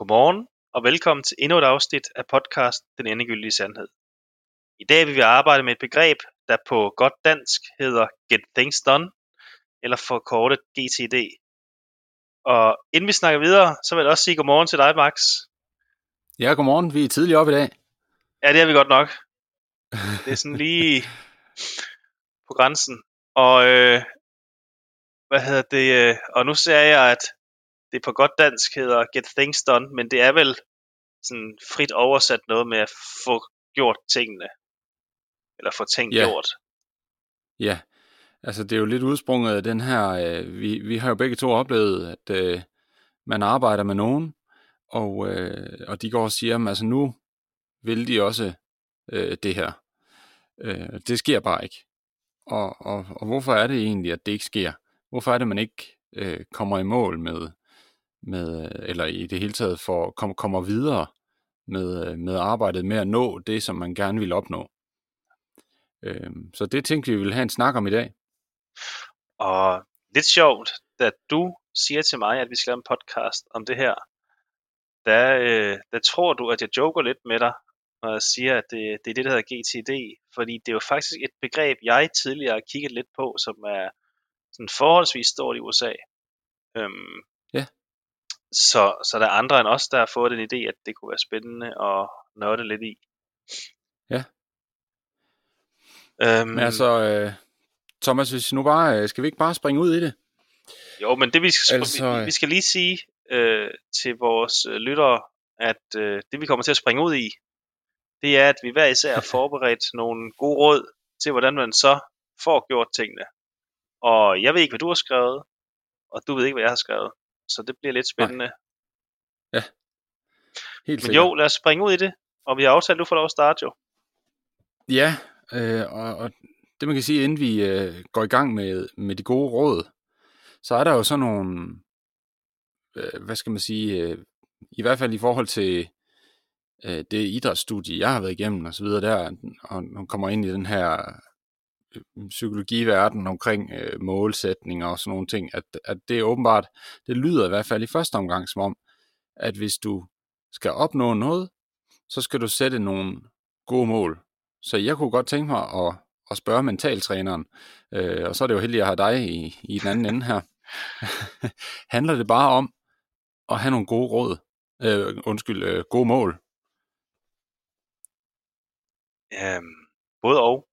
Godmorgen og velkommen til endnu et afsnit af podcast Den Endegyldige Sandhed. I dag vil vi arbejde med et begreb, der på godt dansk hedder Get Things Done, eller forkortet GTD. Og inden vi snakker videre, så vil jeg også sige godmorgen til dig, Max. Ja, godmorgen. Vi er tidligt op i dag. Ja, det er vi godt nok. Det er sådan lige på grænsen. Og øh, hvad hedder det? Øh, og nu ser jeg, at det på godt dansk hedder Get Things Done, men det er vel sådan frit oversat noget med at få gjort tingene. Eller få ting Ja. gjort. Ja, altså det er jo lidt udsprunget af den her, øh, vi, vi har jo begge to oplevet, at øh, man arbejder med nogen, og, øh, og de går og siger, at altså nu vil de også øh, det her. Øh, det sker bare ikke. Og, og, og hvorfor er det egentlig, at det ikke sker? Hvorfor er det, man ikke øh, kommer i mål med, med eller i det hele taget for, kom, kommer videre med, øh, med arbejdet med at nå det, som man gerne vil opnå? Øh, så det tænkte vi, vi ville have en snak om i dag. Og lidt sjovt, da du siger til mig, at vi skal lave en podcast om det her, der, øh, der tror du, at jeg joker lidt med dig, når jeg siger, at det, det er det, der hedder GTD. Fordi det er jo faktisk et begreb, jeg tidligere har kigget lidt på, som er sådan forholdsvis stort i USA. Øhm, Ja. Så, så der er andre end os, der har fået den idé, at det kunne være spændende at nørde lidt i. Ja. Øhm, Men altså, øh, Thomas, hvis nu bare, øh, skal vi ikke bare springe ud i det? Jo, men det vi skal, Altså, vi, vi skal lige sige øh, til vores øh, lyttere, at øh, det vi kommer til at springe ud i, det er, at vi hver især har forberedt nogle gode råd til, hvordan man så får gjort tingene. Og jeg ved ikke, hvad du har skrevet, og du ved ikke, hvad jeg har skrevet. Så det bliver lidt spændende. Helt Men sikkert. jo, lad os springe ud i det. Og vi har aftalt, at du får lov at starte jo. Ja, øh, og, og det man kan sige, inden vi øh, går i gang med, med de gode råd, så er der jo sådan nogle, øh, hvad skal man sige, øh, i hvert fald i forhold til øh, det idrætsstudie, jeg har været igennem og så videre der, og nu kommer ind i den her øh, psykologiverden omkring øh, målsætninger og sådan nogle ting, at, at det er åbenbart, det lyder i hvert fald i første omgang som om, at hvis du skal opnå noget, så skal du sætte nogle gode mål. Så jeg kunne godt tænke mig at, at spørge mentaltræneren, øh, og så er det jo heldigt at have dig i, i den anden ende her. Handler det bare om at have nogle gode råd, øh, undskyld, øh, gode mål? Øhm, både og.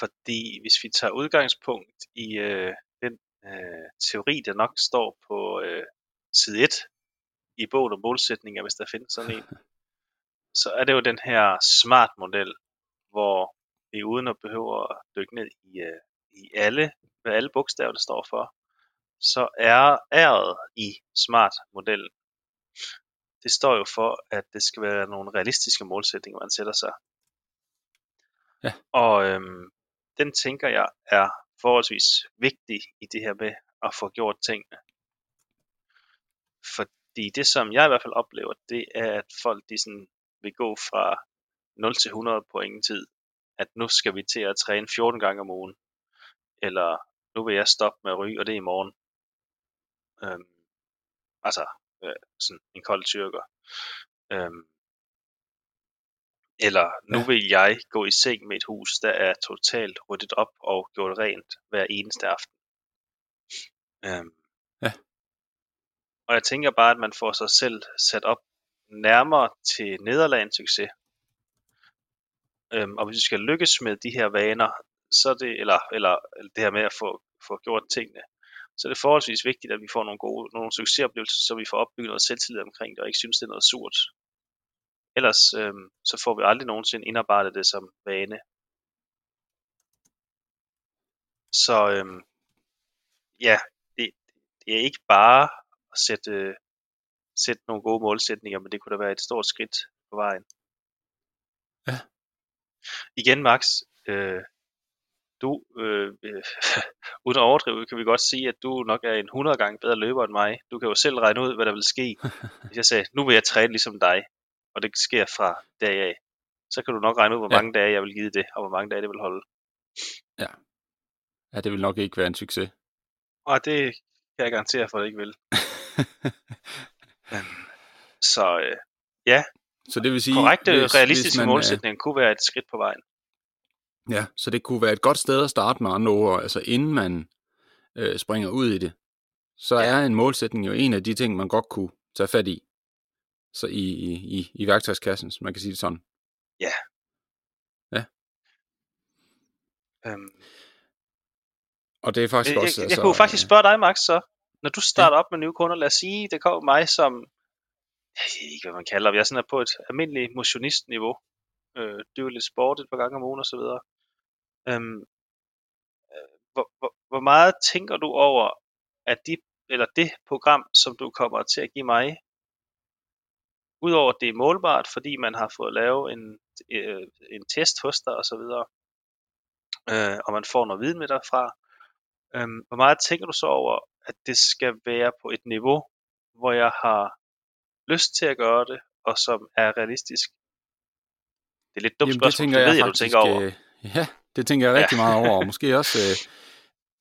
Fordi hvis vi tager udgangspunkt i øh, den øh, teori, der nok står på øh, side 1 i bogen om målsætninger, hvis der findes sådan en, så er det jo den her smart-model, hvor vi uden at behøve at dykke ned i, øh, i alle, hvad alle bogstaver der står for, så er æret i smart-modellen. Det står jo for, at det skal være nogle realistiske målsætninger, man sætter sig. Ja. Og øhm, den tænker jeg er forholdsvis vigtig i det her med at få gjort tingene. Fordi det, som jeg i hvert fald oplever, det er, at folk de sådan vil gå fra 0 til 100 på ingen tid. At nu skal vi til at træne 14 gange om ugen. Eller nu vil jeg stoppe med at ryge, og det er i morgen. Øhm, altså øh, sådan en kold tyrker. Øhm, eller nu Ja. vil jeg gå i seng med et hus, der er totalt ryddet op og gjort rent hver eneste aften. Øhm, Ja. Og jeg tænker bare, at man får sig selv sat op nærmere til nederlag end succes. Øhm, og hvis vi skal lykkes med de her vaner, så er det, eller, eller det her med at få, få gjort tingene, så er det forholdsvis vigtigt, at vi får nogle gode, nogle succesoplevelser, så vi får opbygget noget selvtillid omkring det, og ikke synes, det er noget surt. Ellers øhm, så får vi aldrig nogensinde indarbejdet det som vane. Så øhm, ja, det, det er ikke bare at sætte, øh, sætte nogle gode målsætninger, men det kunne da være et stort skridt på vejen. Ja. Igen, Max, øh, du, øh, øh, uden at overdrive, kan vi godt sige, at du nok er en 100 gange bedre løber end mig. Du kan jo selv regne ud, hvad der vil ske, hvis jeg sagde, nu vil jeg træne ligesom dig, og det sker fra dag af. Så kan du nok regne ud, hvor Ja. mange dage jeg vil give det, og hvor mange dage det vil holde. Ja, det vil nok ikke være en succes. Og det kan jeg garantere for, at det ikke vil. Øhm, så øh, ja, Så det vil sige, korrekte hvis, realistiske hvis man, øh, målsætninger kunne være et skridt på vejen. Ja, så det kunne være et godt sted at starte med andre ord, altså inden man øh, springer ud i det. Så Ja. er en målsætning jo en af de ting, man godt kunne tage fat i. Så i, i, i, i værktøjskassen, så man kan sige det sådan. Øhm, Og det er faktisk jeg, også... jeg, altså, jeg kunne faktisk spørge dig, Max, så. Når du starter op med nye kunder, lad os sige, det kommer mig som, jeg ved ikke, hvad man kalder det, jeg er sådan på et almindeligt motionistniveau. Øh, det er jo lidt sport et par gange om ugen og så videre. Øhm, øh, hvor, hvor, hvor meget tænker du over, at de, eller det program, som du kommer til at give mig, udover at det er målbart, fordi man har fået lavet en, øh, en test hos dig og så videre, øh, og man får noget viden med derfra, øhm, hvor meget tænker du så over, at det skal være på et niveau, hvor jeg har lyst til at gøre det, og som er realistisk? Det er lidt dumt Jamen, det spørgsmål, tænker det jeg ved jeg, du faktisk, tænker over. øh, ja, det tænker jeg rigtig meget over, og måske også, øh,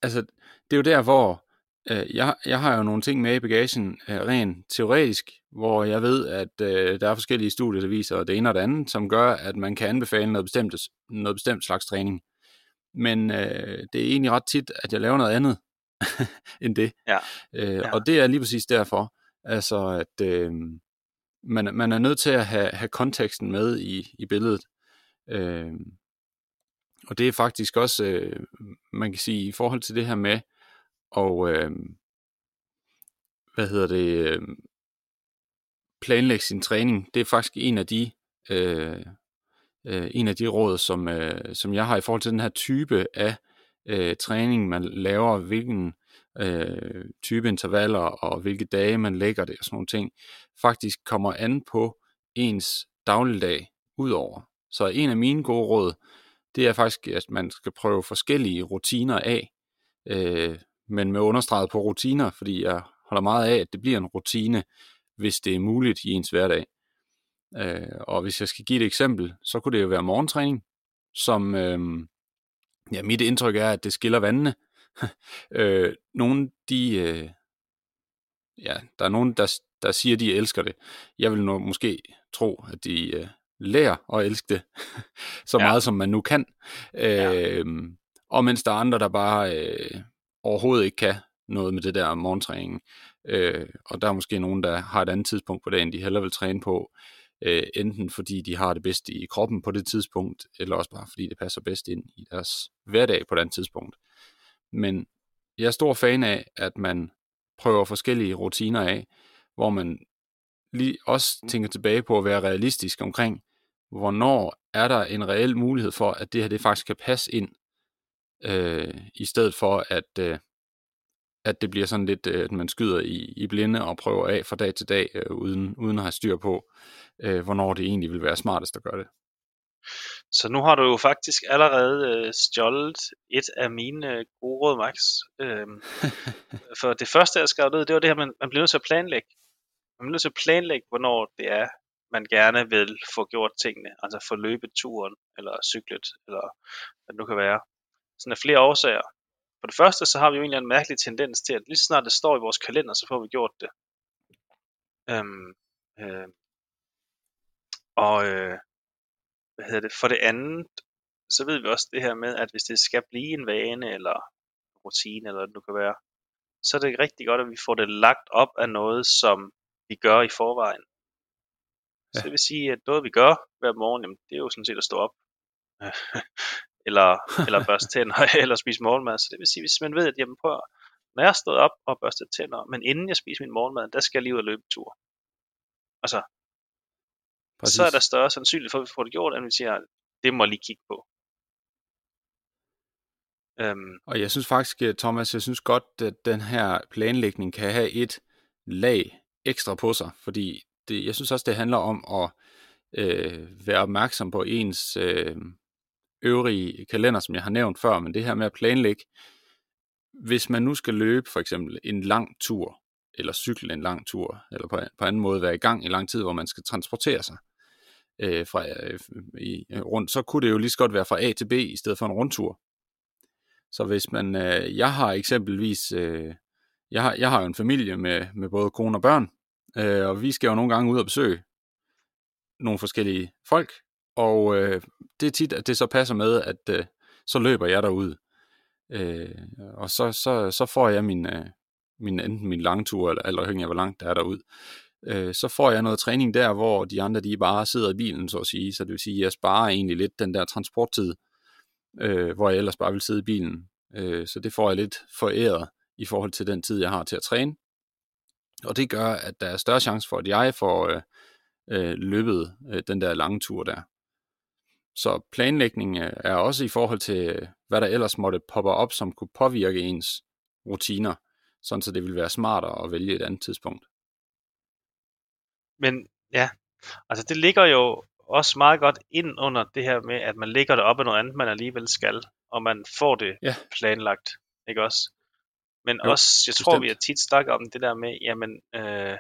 altså, det er jo der, hvor øh, jeg, jeg har jo nogle ting med i bagagen, øh, rent teoretisk, hvor jeg ved, at øh, der er forskellige studier, der viser det ene og det andet, som gør, at man kan anbefale noget bestemt, noget bestemt slags træning. Men øh, det er egentlig ret tit, at jeg laver noget andet end det. Ja. Øh, Ja. Og det er lige præcis derfor, altså at øh, man, man er nødt til at have, have konteksten med i, i billedet. Øh, og det er faktisk også, øh, man kan sige, i forhold til det her med, og øh, hvad hedder det, øh, planlægge sin træning, det er faktisk en af de, øh, øh, en af de råd, som, øh, som jeg har i forhold til den her type af øh, træning, man laver, hvilken øh, type intervaller og hvilke dage man lægger det og sådan nogle ting, faktisk kommer an på ens dagligdag udover. Så en af mine gode råd, det er faktisk, at man skal prøve forskellige rutiner af, øh, men med understreget på rutiner, fordi jeg holder meget af, at det bliver en rutine, hvis det er muligt i ens hverdag. Øh, og hvis jeg skal give et eksempel, så kunne det jo være morgentræning, som, øh, ja, mit indtryk er, at det skiller vandene. øh, nogle, de, øh, ja, der er nogen, der, der siger, at de elsker det. Jeg vil nu måske tro, at de øh, lærer at elske det, så Ja. meget som man nu kan. Øh, Ja. Og mens der er andre, der bare øh, overhovedet ikke kan noget med det der morgentræning. Øh, og der er måske nogen, der har et andet tidspunkt på dagen, de hellere vil træne på, øh, enten fordi de har det bedst i kroppen på det tidspunkt, eller også bare fordi det passer bedst ind i deres hverdag på det tidspunkt. Men jeg er stor fan af, at man prøver forskellige rutiner af, hvor man lige også tænker tilbage på at være realistisk omkring, hvornår er der en reel mulighed for, at det her det faktisk kan passe ind, øh, i stedet for at, øh, at det bliver sådan lidt, øh, at man skyder i, i blinde og prøver af fra dag til dag, øh, uden, uden at have styr på, øh, hvornår det egentlig vil være smartest at gøre det. Så nu har du jo faktisk allerede øh, stjålet et af mine øh, gode råd, Max. Øhm, for det første, jeg skrev ned, det var det her, man, man bliver nødt til at planlægge. Man bliver nødt til at planlægge, hvornår det er, man gerne vil få gjort tingene. Altså få løbet turen, eller cyklet, eller hvad det nu kan være. Sådan af flere årsager. For det første, så har vi jo en eller anden mærkelig tendens til, at lige snart det står i vores kalender, så får vi gjort det. Øhm, øh, og øh, hvad hedder det? For det andet, så ved vi også det her med, at hvis det skal blive en vane, eller rutine, eller hvad det nu kan være, så er det rigtig godt, at vi får det lagt op af noget, som vi gør i forvejen. Ja. Så det vil sige, at noget vi gør hver morgen, jamen, det er jo sådan set at stå op. eller, eller børste tænder, eller spise morgenmad. Så det vil sige, hvis man ved, at jamen, prøv, når jeg stået op og børstet tænder, men inden jeg spiser min morgenmad, der skal jeg lige ud og løbe en tur. Altså, Præcis. så er der større sandsynlighed for, at vi får det gjort, end vi siger, det må jeg lige kigge på. Øhm, Og jeg synes faktisk, øh, Thomas, jeg synes godt, at den her planlægning kan have et lag ekstra på sig, fordi det, jeg synes også, det handler om at øh, være opmærksom på ens øh, øvrige kalender, som jeg har nævnt før, men det her med at planlægge, hvis man nu skal løbe for eksempel en lang tur, eller cykle en lang tur, eller på, på anden måde være i gang i lang tid, hvor man skal transportere sig øh, fra, øh, i, rundt, så kunne det jo lige så godt være fra A til B, i stedet for en rundtur. Så hvis man, øh, jeg har eksempelvis, øh, jeg, har, jeg har jo en familie med, med både kone og børn, øh, og vi skal jo nogle gange ud og besøge nogle forskellige folk, og øh, det er tit, at det så passer med, at øh, så løber jeg derud. Øh, og så, så, så får jeg min, øh, min, enten min langtur, eller, eller afhængig af, hvor langt der er derud. Øh, så får jeg noget træning der, hvor de andre, de bare sidder i bilen, så at sige. Så det vil sige, at jeg sparer egentlig lidt den der transporttid, øh, hvor jeg ellers bare vil sidde i bilen. Øh, så det får jeg lidt foræret i forhold til den tid, jeg har til at træne. Og det gør, at der er større chance for, at jeg får øh, øh, løbet øh, den der lange tur der. Så planlægning øh, er også i forhold til, hvad der ellers måtte poppe op, som kunne påvirke ens rutiner, sådan så det vil være smartere at vælge et andet tidspunkt. Men ja, altså det ligger jo også meget godt ind under det her med, at man ligger det op af noget andet, man alligevel skal, og man får det ja. planlagt, ikke også? Men jo, også, jeg tror, bestemt. vi har tit snakket om det der med, jamen, øh,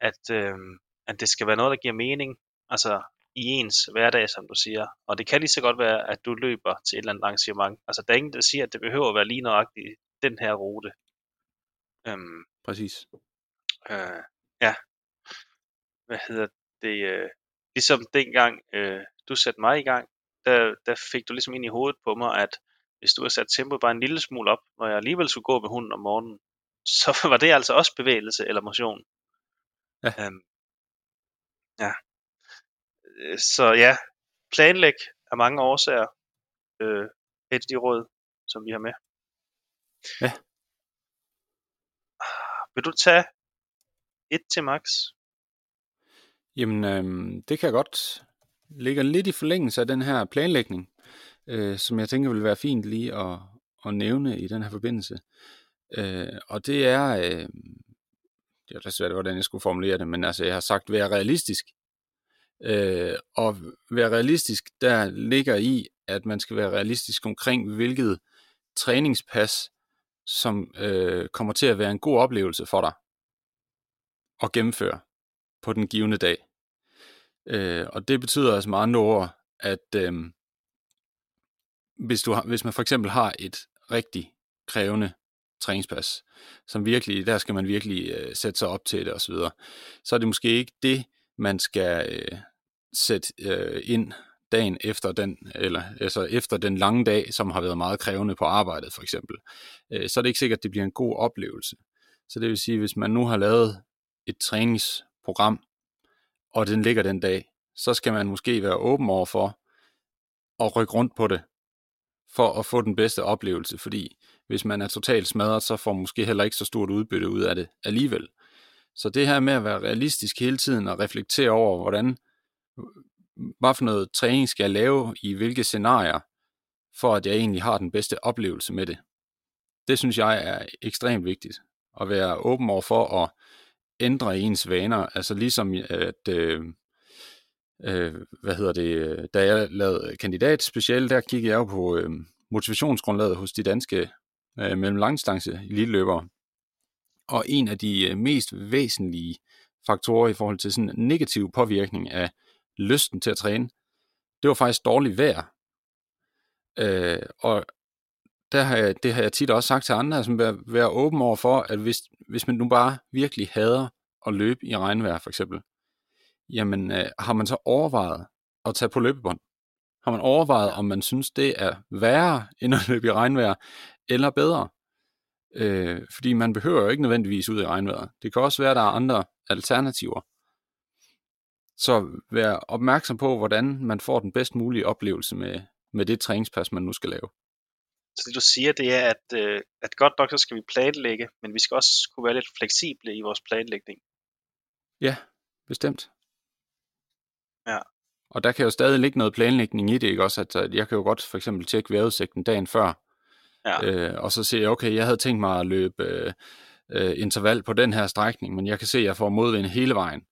at, øh, at det skal være noget, der giver mening, altså i ens hverdag, som du siger. Og det kan lige så godt være, at du løber til et eller andet arrangement. Altså, der er ingen, der siger, at det behøver at være lige nøjagtigt den her rute. Øhm, Præcis. Øh, ja. Hvad hedder det? Øh, ligesom dengang øh, du satte mig i gang, der, der fik du ligesom ind i hovedet på mig, at hvis du har sat tempoet bare en lille smule op, når jeg alligevel skulle gå med hunden om morgenen, så var det altså også bevægelse eller motion. Ja. Øhm, ja. Øh, så ja, planlæg af mange årsager øh, et af de råd, som vi har med. Ja. Vil du tage et til max? Jamen, øh, det kan jeg godt. Ligger lidt i forlængelse af den her planlægning, øh, som jeg tænker vil være fint lige at, at nævne i den her forbindelse. Øh, og det er, øh, det er svært, hvordan jeg skulle formulere det, men altså, jeg har sagt, være realistisk. Øh, og være realistisk, der ligger i, at man skal være realistisk omkring, hvilket træningspas, som øh, kommer til at være en god oplevelse for dig at gennemføre på den givende dag. Øh, og det betyder altså med andre ord, at øh, hvis, du har, hvis man for eksempel har et rigtig krævende træningspas, som virkelig, der skal man virkelig øh, sætte sig op til det osv., så, så er det måske ikke det, man skal øh, sætte øh, ind dagen efter den, eller altså efter den lange dag, som har været meget krævende på arbejdet for eksempel, øh, så er det ikke sikkert, at det bliver en god oplevelse. Så det vil sige, hvis man nu har lavet et træningsprogram, og den ligger den dag, så skal man måske være åben over for at rykke rundt på det, for at få den bedste oplevelse, fordi hvis man er totalt smadret, så får man måske heller ikke så stort udbytte ud af det alligevel. Så det her med at være realistisk hele tiden og reflektere over, hvordan, hvad for noget træning skal jeg lave i hvilke scenarier, for at jeg egentlig har den bedste oplevelse med det. Det synes jeg er ekstremt vigtigt. At være åben over for at ændre ens vaner. Altså ligesom at, øh, øh, hvad hedder det, da jeg lavede kandidat specielt, der kiggede jeg jo på øh, motivationsgrundlaget hos de danske øh, mellemlangdistance eliteløbere. Og en af de øh, mest væsentlige faktorer i forhold til sådan en negativ påvirkning af lysten til at træne, det var faktisk dårligt vejr. Øh, og der har jeg, det har jeg tit også sagt til andre, altså være, være åben over for, at hvis, hvis man nu bare virkelig hader at løbe i regnvejr for eksempel, jamen øh, har man så overvejet at tage på løbebånd? Har man overvejet, om man synes, det er værre end at løbe i regnvejr, eller bedre? Øh, fordi man behøver jo ikke nødvendigvis ud i regnvejr. Det kan også være, at der er andre alternativer. Så vær opmærksom på, hvordan man får den bedst mulige oplevelse med, med det træningspas, man nu skal lave. Så det du siger, det er, at, øh, at godt nok så skal vi planlægge, men vi skal også kunne være lidt fleksible i vores planlægning. Ja, bestemt. Ja. Og der kan jo stadig ligge noget planlægning i det, ikke også? At jeg kan jo godt for eksempel tjekke vejrudsigten dagen før, ja. øh, og så se, okay, jeg havde tænkt mig at løbe øh, øh, interval på den her strækning, men jeg kan se, at jeg får modvind hele vejen.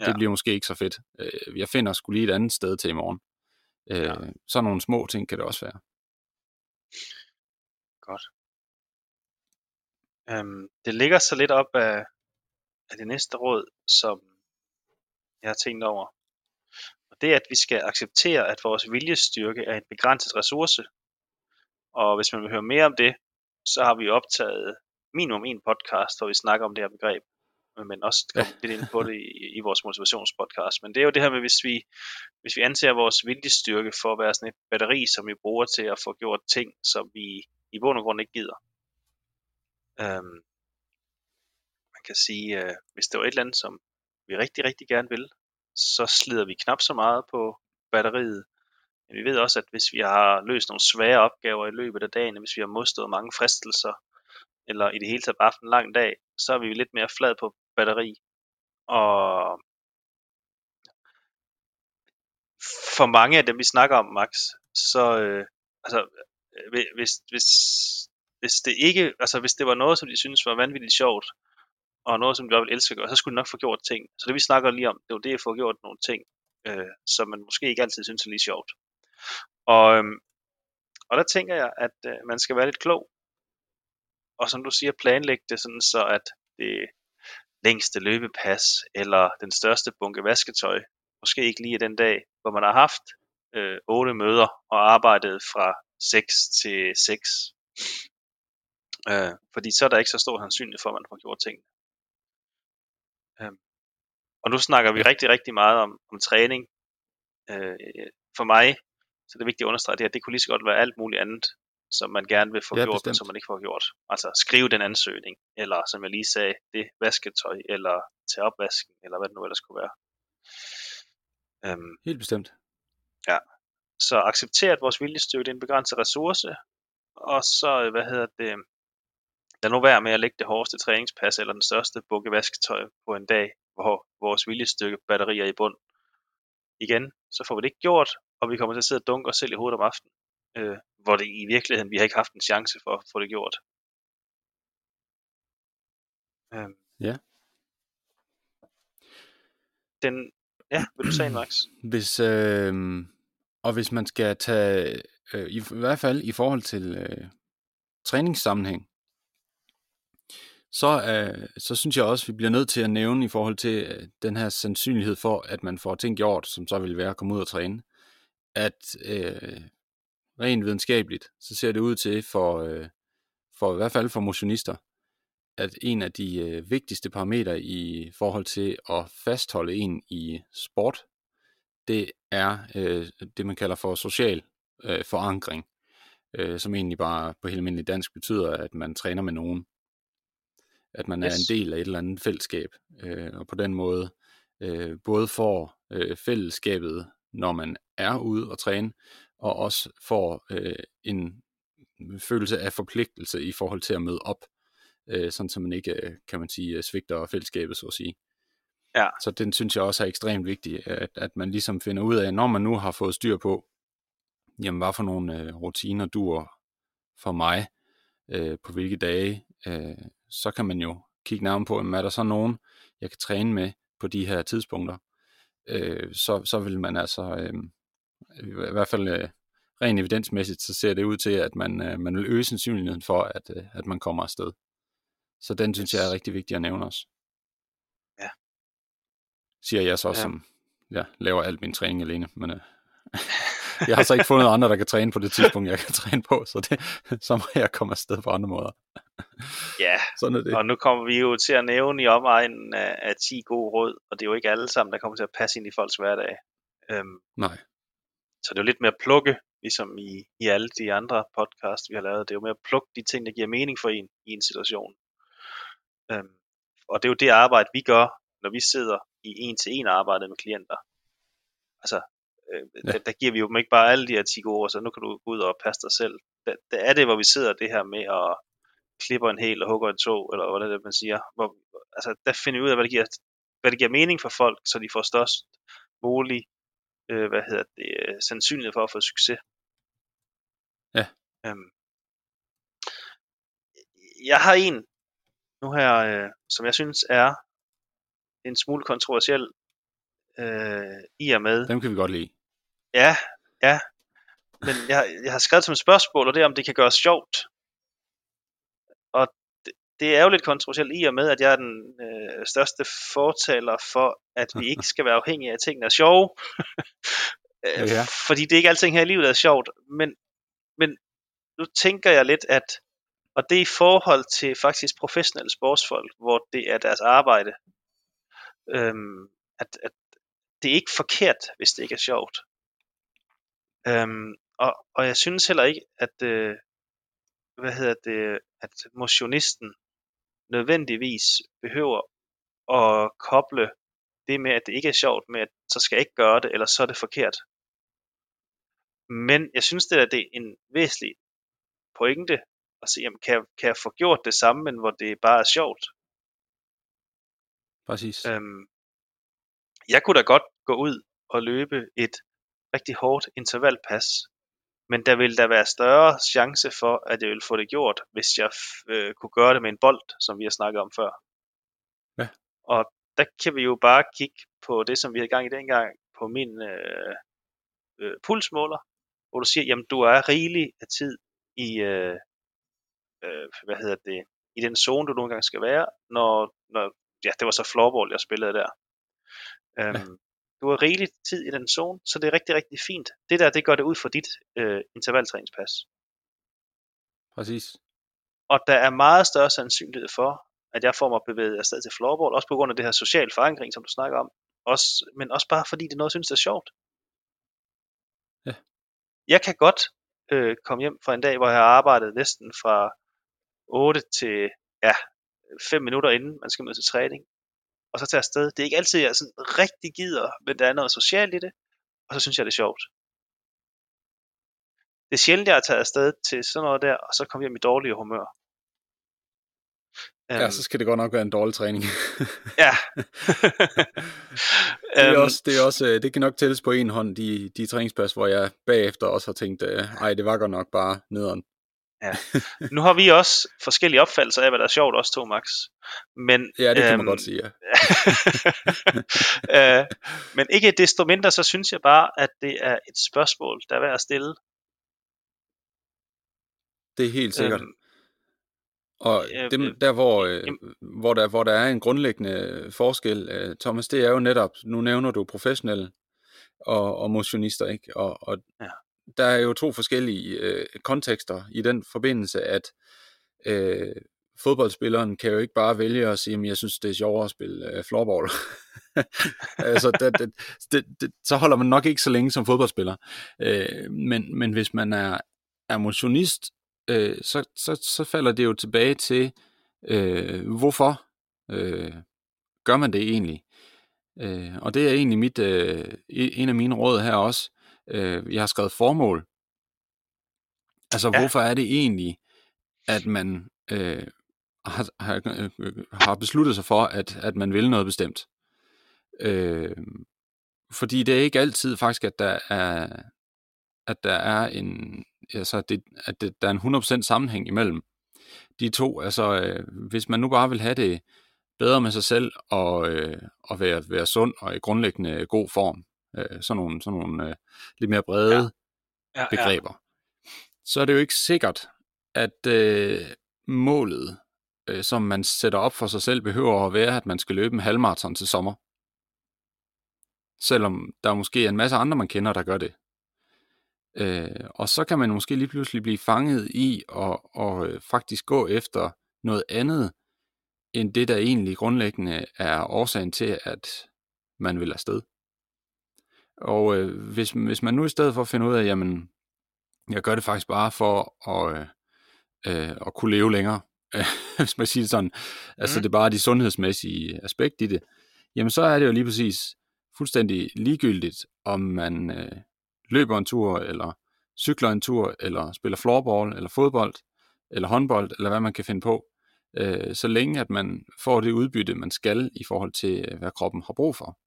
Ja. Det bliver måske ikke så fedt. Øh, jeg finder skulle lige et andet sted til i morgen. Øh, ja. Sådan nogle små ting kan det også være. Godt. Øhm, det ligger så lidt op af, af det næste råd, som jeg har tænkt over. Og det er, at vi skal acceptere, at vores viljestyrke er en begrænset ressource. Og hvis man vil høre mere om det, så har vi optaget minimum en podcast, hvor vi snakker om det her begreb. men også komme lidt ind på det i, i vores motivationspodcast. Men det er jo det her med, hvis vi, hvis vi anser vores viljestyrke for at være sådan et batteri, som vi bruger til at få gjort ting, som vi i bund og grund ikke gider. Øhm, man kan sige, øh, hvis det var et eller andet, som vi rigtig, rigtig gerne vil, så slider vi knap så meget på batteriet. Men vi ved også, at hvis vi har løst nogle svære opgaver i løbet af dagen, hvis vi har modstået mange fristelser, eller i det hele taget bare haft en lang dag, så er vi lidt mere flad på batteri. Og for mange af dem, vi snakker om, Max, så øh, altså, øh, hvis, hvis, hvis det ikke, altså hvis det var noget, som de synes var vanvittigt sjovt, og noget, som de bare ville elske at gøre, så skulle de nok få gjort ting. Så det vi snakker lige om, det er jo det at få gjort nogle ting, øh, som man måske ikke altid synes er lige sjovt. Og, øh, og der tænker jeg, at øh, man skal være lidt klog, og som du siger, planlægge det sådan så, at det længste løbepas, eller den største bunke vasketøj, måske ikke lige den dag, hvor man har haft øh, 8 møder og arbejdet fra 6 til 6. Øh, fordi så er der ikke så stor sandsynlighed for, at man får gjort ting. Øh, og nu snakker vi rigtig, rigtig meget om, om træning. Øh, for mig, så det er vigtigt at understrege det her, det kunne lige så godt være alt muligt andet, som man gerne vil få ja, gjort, bestemt. men som man ikke får gjort. Altså skrive den ansøgning, eller som jeg lige sagde, det vasketøj, eller tage opvasken, eller hvad det nu ellers kunne være. Øhm, Helt bestemt. Ja. Så accepter, at vores viljestyrke det er en begrænset ressource, og så, hvad hedder det, lad nu være med at lægge det hårdeste træningspas eller den største bukke vasketøj på en dag, hvor vores viljestyrke batterier i bund. Igen, så får vi det ikke gjort, og vi kommer til at sidde og dunke os selv i hovedet om aftenen øh, hvor det i virkeligheden, vi har ikke haft en chance for at få det gjort. Øhm. Ja. Den, ja, vil du sige, Max? Hvis, øh, og hvis man skal tage, øh, i, i hvert fald i forhold til øh, træningssammenhæng, så, øh, så synes jeg også, at vi bliver nødt til at nævne i forhold til øh, den her sandsynlighed for, at man får ting gjort, som så vil være at komme ud og træne, at øh, rent videnskabeligt, så ser det ud til for, øh, for i hvert fald for motionister, at en af de øh, vigtigste parametre i forhold til at fastholde en i sport, det er øh, det, man kalder for social øh, forankring, øh, som egentlig bare på helt almindelig dansk betyder, at man træner med nogen. At man yes. er en del af et eller andet fællesskab, øh, og på den måde øh, både får øh, fællesskabet, når man er ude og træne, og også får øh, en følelse af forpligtelse i forhold til at møde op, øh, sådan så man ikke, øh, kan man sige, øh, svigter fællesskabet, så at sige. Ja. Så den synes jeg også er ekstremt vigtig, at, at man ligesom finder ud af, når man nu har fået styr på, jamen hvad for nogle øh, rutiner duer for mig, øh, på hvilke dage, øh, så kan man jo kigge nærmere på, jamen, er der så nogen, jeg kan træne med på de her tidspunkter, øh, så, så vil man altså øh, i hvert fald øh, rent evidensmæssigt, så ser det ud til, at man, øh, man vil øge sandsynligheden for, at, øh, at man kommer afsted. Så den synes jeg er rigtig vigtig at nævne også. Ja. Siger jeg så, ja. som ja, laver alt min træning alene, men øh, jeg har så ikke fundet andre, der kan træne på det tidspunkt, jeg kan træne på, så, det, så må jeg komme afsted på andre måder. Ja, Sådan er det. og nu kommer vi jo til at nævne i omegnen af, af 10 gode råd, og det er jo ikke alle sammen, der kommer til at passe ind i folks hverdag. Øhm, Nej. Så det er jo lidt mere at plukke, ligesom i, i alle de andre podcasts, vi har lavet. Det er jo mere at plukke de ting, der giver mening for en i en situation. Øhm, og det er jo det arbejde, vi gør, når vi sidder i en-til-en arbejde med klienter. Altså, øh, ja. der, der giver vi jo dem ikke bare alle de her 10 ord, så nu kan du gå ud og passe dig selv. Der, der er det, hvor vi sidder det her med at klipper en hel og hugger en tog, eller hvad det er, man siger. Hvor, altså, der finder vi ud af, hvad det, giver, hvad det giver mening for folk, så de får størst mulig øh, hvad hedder det, øh, sandsynlighed for at få succes. Ja. Øhm, jeg har en nu her, øh, som jeg synes er en smule kontroversiel øh, i og med. Dem kan vi godt lide. Ja, ja. Men jeg, jeg har skrevet som et spørgsmål, og det er, om det kan gøres sjovt. Og det, det er jo lidt kontroversielt i og med, at jeg er den øh, største fortaler for, at vi ikke skal være afhængige af, at tingene er sjove. Øh, ja. Fordi det er ikke alting her i livet, der er sjovt. Men, men nu tænker jeg lidt, at, og Og det er i forhold til faktisk professionelle sportsfolk, hvor det er deres arbejde. Øhm, at, at det er ikke forkert, hvis det ikke er sjovt. Øhm, og, og jeg synes heller ikke, at, øh, hvad hedder det, at motionisten nødvendigvis behøver at koble det med, at det ikke er sjovt, med at så skal jeg ikke gøre det, eller så er det forkert. Men jeg synes, det er, det er en væsentlig pointe at sige, jamen, kan, jeg, kan jeg få gjort det samme, men hvor det bare er sjovt? Præcis. Øhm, jeg kunne da godt gå ud og løbe et rigtig hårdt intervalpas, men der vil der være større chance for, at jeg vil få det gjort, hvis jeg øh, kunne gøre det med en bold, som vi har snakket om før. Ja. Og der kan vi jo bare kigge på det, som vi havde gang i dengang, på min øh, øh, pulsmåler, hvor du siger, jamen du er rigelig af tid i, øh, øh, hvad hedder det, i den zone, du nogle gange skal være, når, når ja, det var så floorball, jeg spillede der. Øhm, ja. Du har rigelig tid i den zone, så det er rigtig, rigtig fint. Det der, det gør det ud for dit øh, intervaltræningspas. Præcis. Og der er meget større sandsynlighed for, at jeg får mig bevæget afsted til floorball, også på grund af det her social forankring, som du snakker om, også, men også bare fordi det er noget, jeg synes er sjovt. Ja. Jeg kan godt øh, komme hjem fra en dag, hvor jeg har arbejdet næsten fra 8 til ja, 5 minutter inden man skal møde til træning, og så tage afsted. Det er ikke altid, jeg sådan rigtig gider, men der er noget socialt i det, og så synes jeg, det er sjovt. Det er sjældent, jeg har taget afsted til sådan noget der, og så kommer hjem i dårlig humør. Ja, um, så skal det godt nok være en dårlig træning. ja. det, er også, det, er også, øh, det kan nok tælles på en hånd, de, de træningspas, hvor jeg bagefter også har tænkt, øh, ej, det var godt nok bare nederen. Ja. Nu har vi også forskellige opfattelser af, hvad der er sjovt, også to, Max. Men, ja, det kan øhm, man godt sige, ja. øh, men ikke desto mindre, så synes jeg bare, at det er et spørgsmål, der er værd at stille. Det er helt sikkert. Øhm, og dem, der, hvor, øh, hvor, der, hvor der er en grundlæggende forskel, øh, Thomas, det er jo netop, nu nævner du professionelle og, og motionister, ikke? Og, og ja der er jo to forskellige øh, kontekster i den forbindelse, at øh, fodboldspilleren kan jo ikke bare vælge at sige, at jeg synes, det er sjovere at spille øh, floorball. altså, det, det, det, det, så holder man nok ikke så længe som fodboldspiller. Øh, men, men hvis man er, er motionist, øh, så, så, så falder det jo tilbage til, øh, hvorfor øh, gør man det egentlig? Øh, og det er egentlig mit, øh, en af mine råd her også. Øh, jeg har skrevet formål. Altså, ja. hvorfor er det egentlig, at man øh, har, har, øh, har besluttet sig for, at, at man vil noget bestemt? Øh, fordi det er ikke altid faktisk, at der er, at der er en, altså det, at det, der er en 100% sammenhæng imellem de to. Altså, øh, hvis man nu bare vil have det bedre med sig selv og, øh, og være, være sund og i grundlæggende god form, øh, sådan nogle, sådan nogle øh, lidt mere brede ja. Ja, begreber, ja. så er det jo ikke sikkert, at øh, målet, øh, som man sætter op for sig selv, behøver at være, at man skal løbe en halvmarathon til sommer. Selvom der måske er en masse andre, man kender, der gør det. Øh, og så kan man måske lige pludselig blive fanget i at og, øh, faktisk gå efter noget andet, end det, der egentlig grundlæggende er årsagen til, at man vil afsted. Og øh, hvis, hvis man nu i stedet for at finde ud af, jamen, jeg gør det faktisk bare for at, øh, at kunne leve længere, hvis man siger sådan, mm. altså det er bare de sundhedsmæssige aspekt i det, jamen så er det jo lige præcis fuldstændig ligegyldigt, om man øh, løber en tur, eller cykler en tur, eller spiller floorball, eller fodbold, eller håndbold, eller hvad man kan finde på, øh, så længe at man får det udbytte, man skal i forhold til, øh, hvad kroppen har brug for.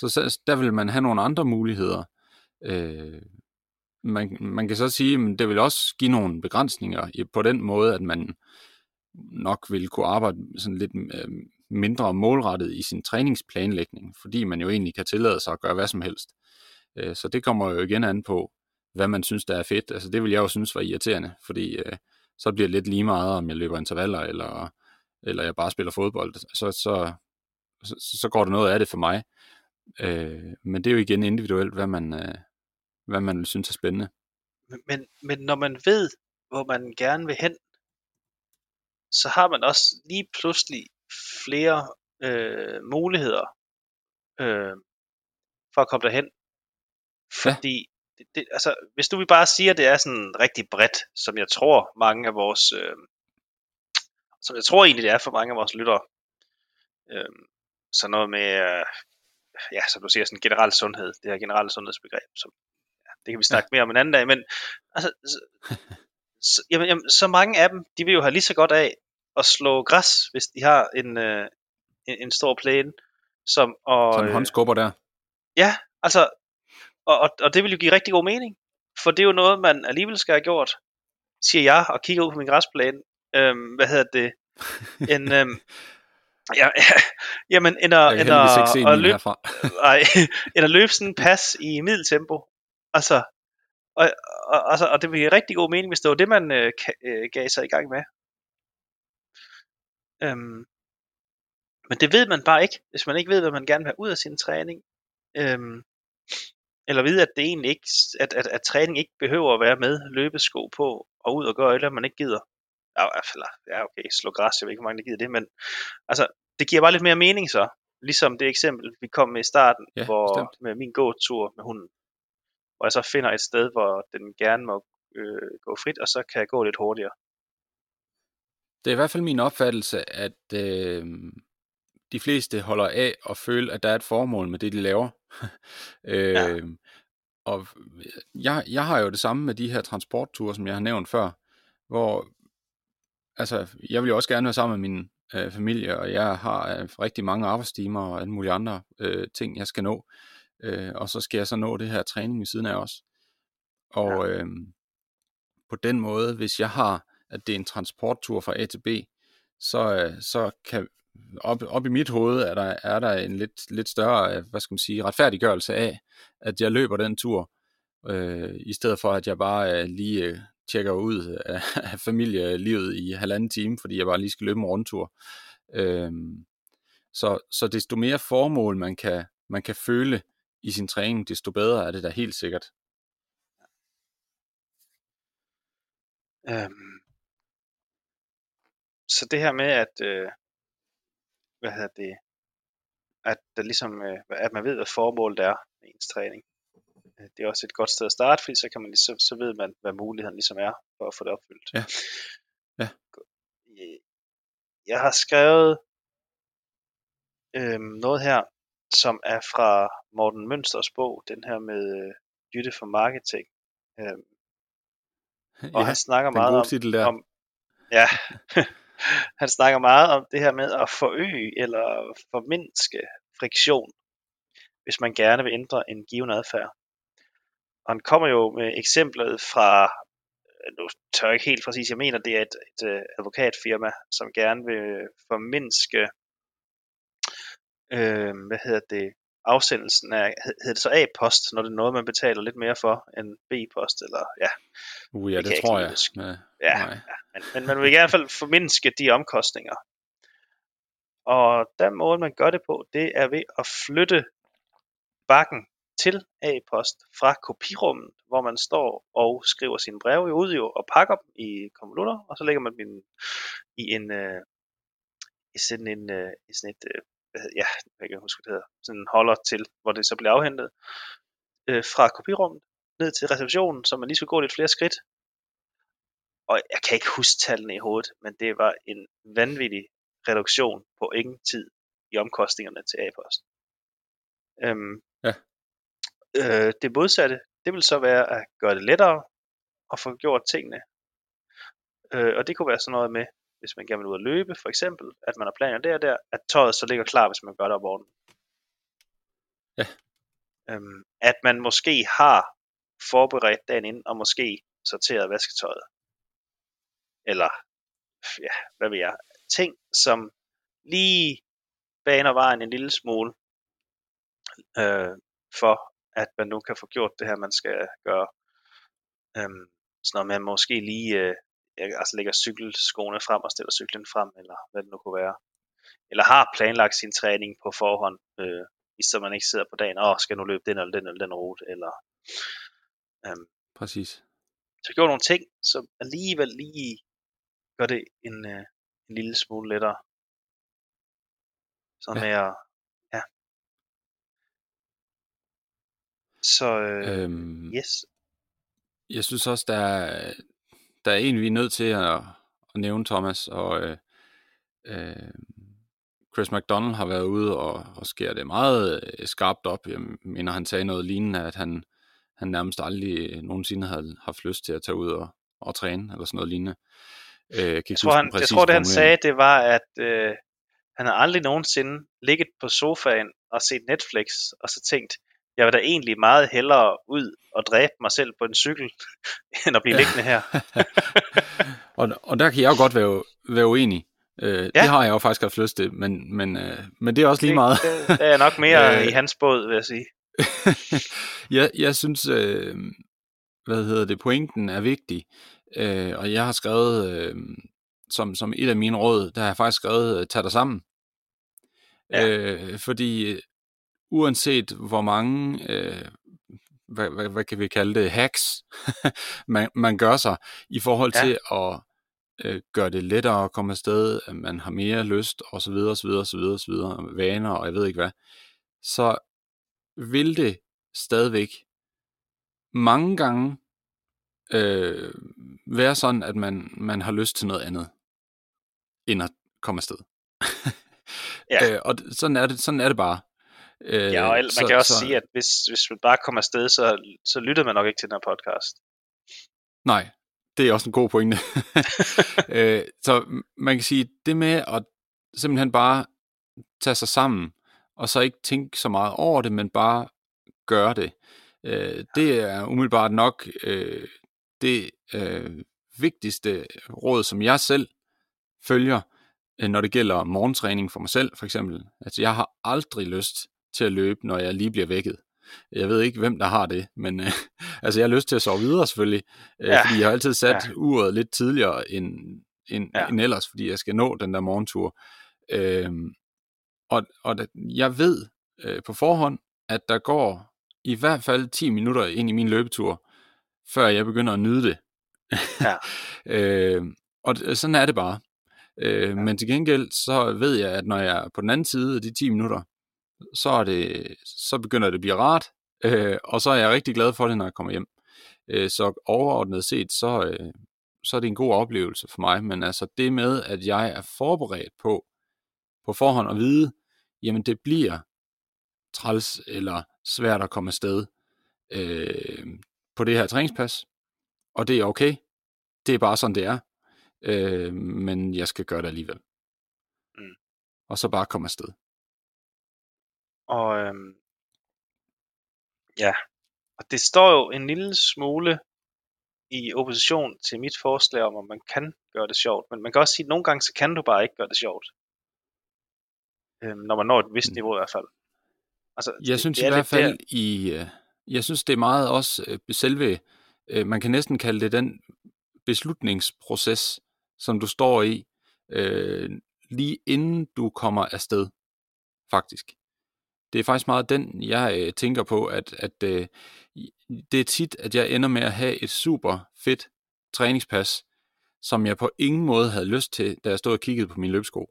Så, så der vil man have nogle andre muligheder. Øh, man, man kan så sige, at det vil også give nogle begrænsninger på den måde, at man nok vil kunne arbejde sådan lidt øh, mindre målrettet i sin træningsplanlægning, fordi man jo egentlig kan tillade sig at gøre hvad som helst. Øh, så det kommer jo igen an på, hvad man synes, der er fedt. Altså det vil jeg jo synes var irriterende, fordi øh, så bliver det lidt lige meget, om jeg løber intervaller, eller, eller jeg bare spiller fodbold. Så, så, så, så går der noget af det for mig. Øh, men det er jo igen individuelt, hvad man, øh, hvad man synes er spændende. Men, men når man ved, hvor man gerne vil hen, så har man også lige pludselig flere øh, muligheder øh, for at komme derhen. Fordi, ja. det, det, altså, hvis du vil bare sige, at det er sådan rigtig bredt, som jeg tror mange af vores, øh, som jeg tror egentlig det er for mange af vores lyttere, øh, så noget med, øh, ja, som du siger, sådan generel sundhed, det her generelle sundhedsbegreb, som, ja, det kan vi snakke mere om en anden dag, men altså, så, så, jamen, jamen, så mange af dem, de vil jo have lige så godt af at slå græs, hvis de har en, øh, en, en stor plæne, som og, Sådan en håndskubber der. Ja, altså, og, og, og det vil jo give rigtig god mening, for det er jo noget, man alligevel skal have gjort, siger jeg, og kigger ud på min græsplæne. Øhm, hvad hedder det? En, øhm, ja, jamen, end at, end at, at, løbe, nej, end at løbe sådan en pas i middeltempo. Altså, og, og, altså, og det vil give rigtig god mening, hvis det var det, man øh, øh, gav sig i gang med. Øhm, men det ved man bare ikke, hvis man ikke ved, hvad man gerne vil have ud af sin træning. Øhm, eller vide, at det egentlig ikke, at, at, at træning ikke behøver at være med løbesko på, og ud og gøre eller man ikke gider. Eller, ja okay, slå græs, jeg ved ikke, hvor mange der gider det, men altså, det giver bare lidt mere mening så. Ligesom det eksempel, vi kom med i starten, ja, hvor bestemt. med min gåtur med hunden, hvor jeg så finder et sted, hvor den gerne må øh, gå frit, og så kan jeg gå lidt hurtigere. Det er i hvert fald min opfattelse, at øh, de fleste holder af og føle, at der er et formål med det, de laver. øh, ja. Og jeg, jeg har jo det samme med de her transportture, som jeg har nævnt før, hvor altså, jeg vil jo også gerne være sammen med min øh, familie, og jeg har øh, rigtig mange arbejdstimer og alle mulige andre øh, ting, jeg skal nå. Øh, og så skal jeg så nå det her træning i siden af os. Og ja. øh, på den måde, hvis jeg har, at det er en transporttur fra A til B, så, øh, så kan op, op i mit hoved er der, er der en lidt, lidt større, hvad skal man sige, retfærdiggørelse af, at jeg løber den tur, øh, i stedet for at jeg bare øh, lige øh, tjekker ud af, af familielivet i halvanden time, fordi jeg bare lige skal løbe en rundtur. Øhm, så, så desto mere formål man kan, man kan føle i sin træning, desto bedre er det da helt sikkert. Øhm, så det her med, at øh, hvad hedder det, at, der ligesom, øh, at man ved, hvad formålet er med ens træning. Øh, det er også et godt sted at starte, fordi så, kan man ligesom, så ved man, hvad muligheden ligesom er for at få det opfyldt. Ja. ja. Jeg har skrevet øhm, noget her, som er fra Morten Mønsters bog, den her med øh, Jytte for Marketing. Øhm, og ja, han snakker meget om, titel der. om ja, han snakker meget om det her med at forøge eller formindske friktion, hvis man gerne vil ændre en given adfærd. Og han kommer jo med eksemplet fra, nu tør jeg ikke helt præcis, jeg mener det er et, et, et advokatfirma, som gerne vil formindske, øh, hvad hedder det, afsendelsen af, hedder det så A-post, når det er noget, man betaler lidt mere for end B-post, eller ja. Uh, ja, det, det tror jeg. jeg. Ja, ja, men, men man vil i hvert fald formindske de omkostninger. Og den måde, man gør det på, det er ved at flytte bakken til A-post fra kopirummet, hvor man står og skriver sine breve ud jo, og pakker dem i konvolutter, og så lægger man dem i en, øh, i sådan en, øh, i sådan et, øh, ja, jeg kan huske, hvad det hedder, sådan en holder til, hvor det så bliver afhentet, øh, fra kopirummet ned til receptionen, så man lige skulle gå lidt flere skridt. Og jeg kan ikke huske tallene i hovedet, men det var en vanvittig reduktion på ingen tid i omkostningerne til A-post. Øhm øh, det modsatte, det vil så være at gøre det lettere at få gjort tingene. Øh, og det kunne være sådan noget med, hvis man gerne vil ud at løbe, for eksempel, at man har planer der og der, at tøjet så ligger klar, hvis man gør det op orden. Ja. Øhm, at man måske har forberedt dagen ind, og måske sorteret vasketøjet. Eller, ja, hvad ved jeg, ting, som lige baner vejen en lille smule, øh, for at man nu kan få gjort det her, man skal gøre. Øhm, så når man måske lige øh, altså lægger cykelskoene frem og stiller cyklen frem, eller hvad det nu kunne være. Eller har planlagt sin træning på forhånd, øh, så man ikke sidder på dagen, og skal nu løbe den eller den eller den rute, eller øhm, Præcis. Så gjorde nogle ting, som alligevel lige gør det en, øh, en lille smule lettere. Så Ja. med at, Så, øh, Øhm, yes. Jeg synes også, der er, der er en, vi er nødt til at, at nævne, Thomas, og øh, øh, Chris McDonald har været ude og, og skære det meget øh, skarpt op. Jeg mener, han sagde noget lignende, at han, han nærmest aldrig nogensinde havde haft lyst til at tage ud og, og træne, eller sådan noget lignende. Øh, jeg, Jeg tror, han, jeg tror, det han sagde, det var, at øh, han har aldrig nogensinde ligget på sofaen og set Netflix, og så tænkt, jeg vil da egentlig meget hellere ud og dræbe mig selv på en cykel, end at blive ja. liggende her. og, og der kan jeg jo godt være, være uenig. Øh, Ja. Det har jeg jo faktisk haft lyst til, men, men, øh, men det er også lige meget. Det, det, det er nok mere Øh. i hans båd, vil jeg sige. jeg, jeg synes, øh, hvad hedder det, pointen er vigtig, øh, og jeg har skrevet, øh, som, som et af mine råd, der har jeg faktisk skrevet, øh, tag dig sammen. Ja. Øh, fordi uanset hvor mange, øh, hvad, hvad, hvad kan vi kalde det, hacks, man, man gør sig, i forhold Ja. til at øh, gøre det lettere at komme afsted, at man har mere lyst, og så videre, og så videre, og så videre, og så videre, vaner, og jeg ved ikke hvad, så vil det stadigvæk mange gange øh, være sådan, at man, man har lyst til noget andet, end at komme afsted. Ja. øh, og sådan er det, sådan er det bare. Øh, Ja, og el- man kan også sige, at hvis, hvis man bare kommer afsted, så, så lytter man nok ikke til den her podcast. Nej, det er også en god pointe. øh, så man kan sige, det med at simpelthen bare tage sig sammen, og så ikke tænke så meget over det, men bare gøre det. Øh, det er umiddelbart nok øh, det øh, vigtigste råd, som jeg selv følger, øh, når det gælder morgentræning for mig selv, for eksempel. Altså, jeg har aldrig lyst til at løbe, når jeg lige bliver vækket. Jeg ved ikke, hvem der har det, men øh, altså, jeg har lyst til at sove videre selvfølgelig, øh, Ja. fordi jeg har altid sat Ja. uret lidt tidligere end, end, Ja. end ellers, fordi jeg skal nå den der morgentur. Øhm, og, og jeg ved øh, på forhånd, at der går i hvert fald 10 minutter ind i min løbetur, før jeg begynder at nyde det. Ja. øh, og sådan er det bare. Øh, ja. Men til gengæld, så ved jeg, at når jeg er på den anden side af de 10 minutter, så, er det, så begynder det at blive rart, øh, og så er jeg rigtig glad for det, når jeg kommer hjem. Øh, så overordnet set, så, øh, så er det en god oplevelse for mig, men altså det med, at jeg er forberedt på, på forhånd at vide, jamen det bliver træls eller svært at komme afsted øh, på det her træningspas, og det er okay. Det er bare sådan, det er. Øh, men jeg skal gøre det alligevel. Mm. Og så bare komme afsted. Og øhm, ja, og det står jo en lille smule i opposition til mit forslag om, at man kan gøre det sjovt. Men man kan også sige, at nogle gange så kan du bare ikke gøre det sjovt. Øhm, når man når et vist Mm. niveau i hvert fald. Altså, Jeg synes i er hvert fald, i, øh, jeg synes det er meget også øh, selve, øh, man kan næsten kalde det den beslutningsproces, som du står i, øh, lige inden du kommer afsted, faktisk. Det er faktisk meget den, jeg øh, tænker på, at, at øh, det er tit, at jeg ender med at have et super fedt træningspas, som jeg på ingen måde havde lyst til, da jeg stod og kiggede på mine løbsko.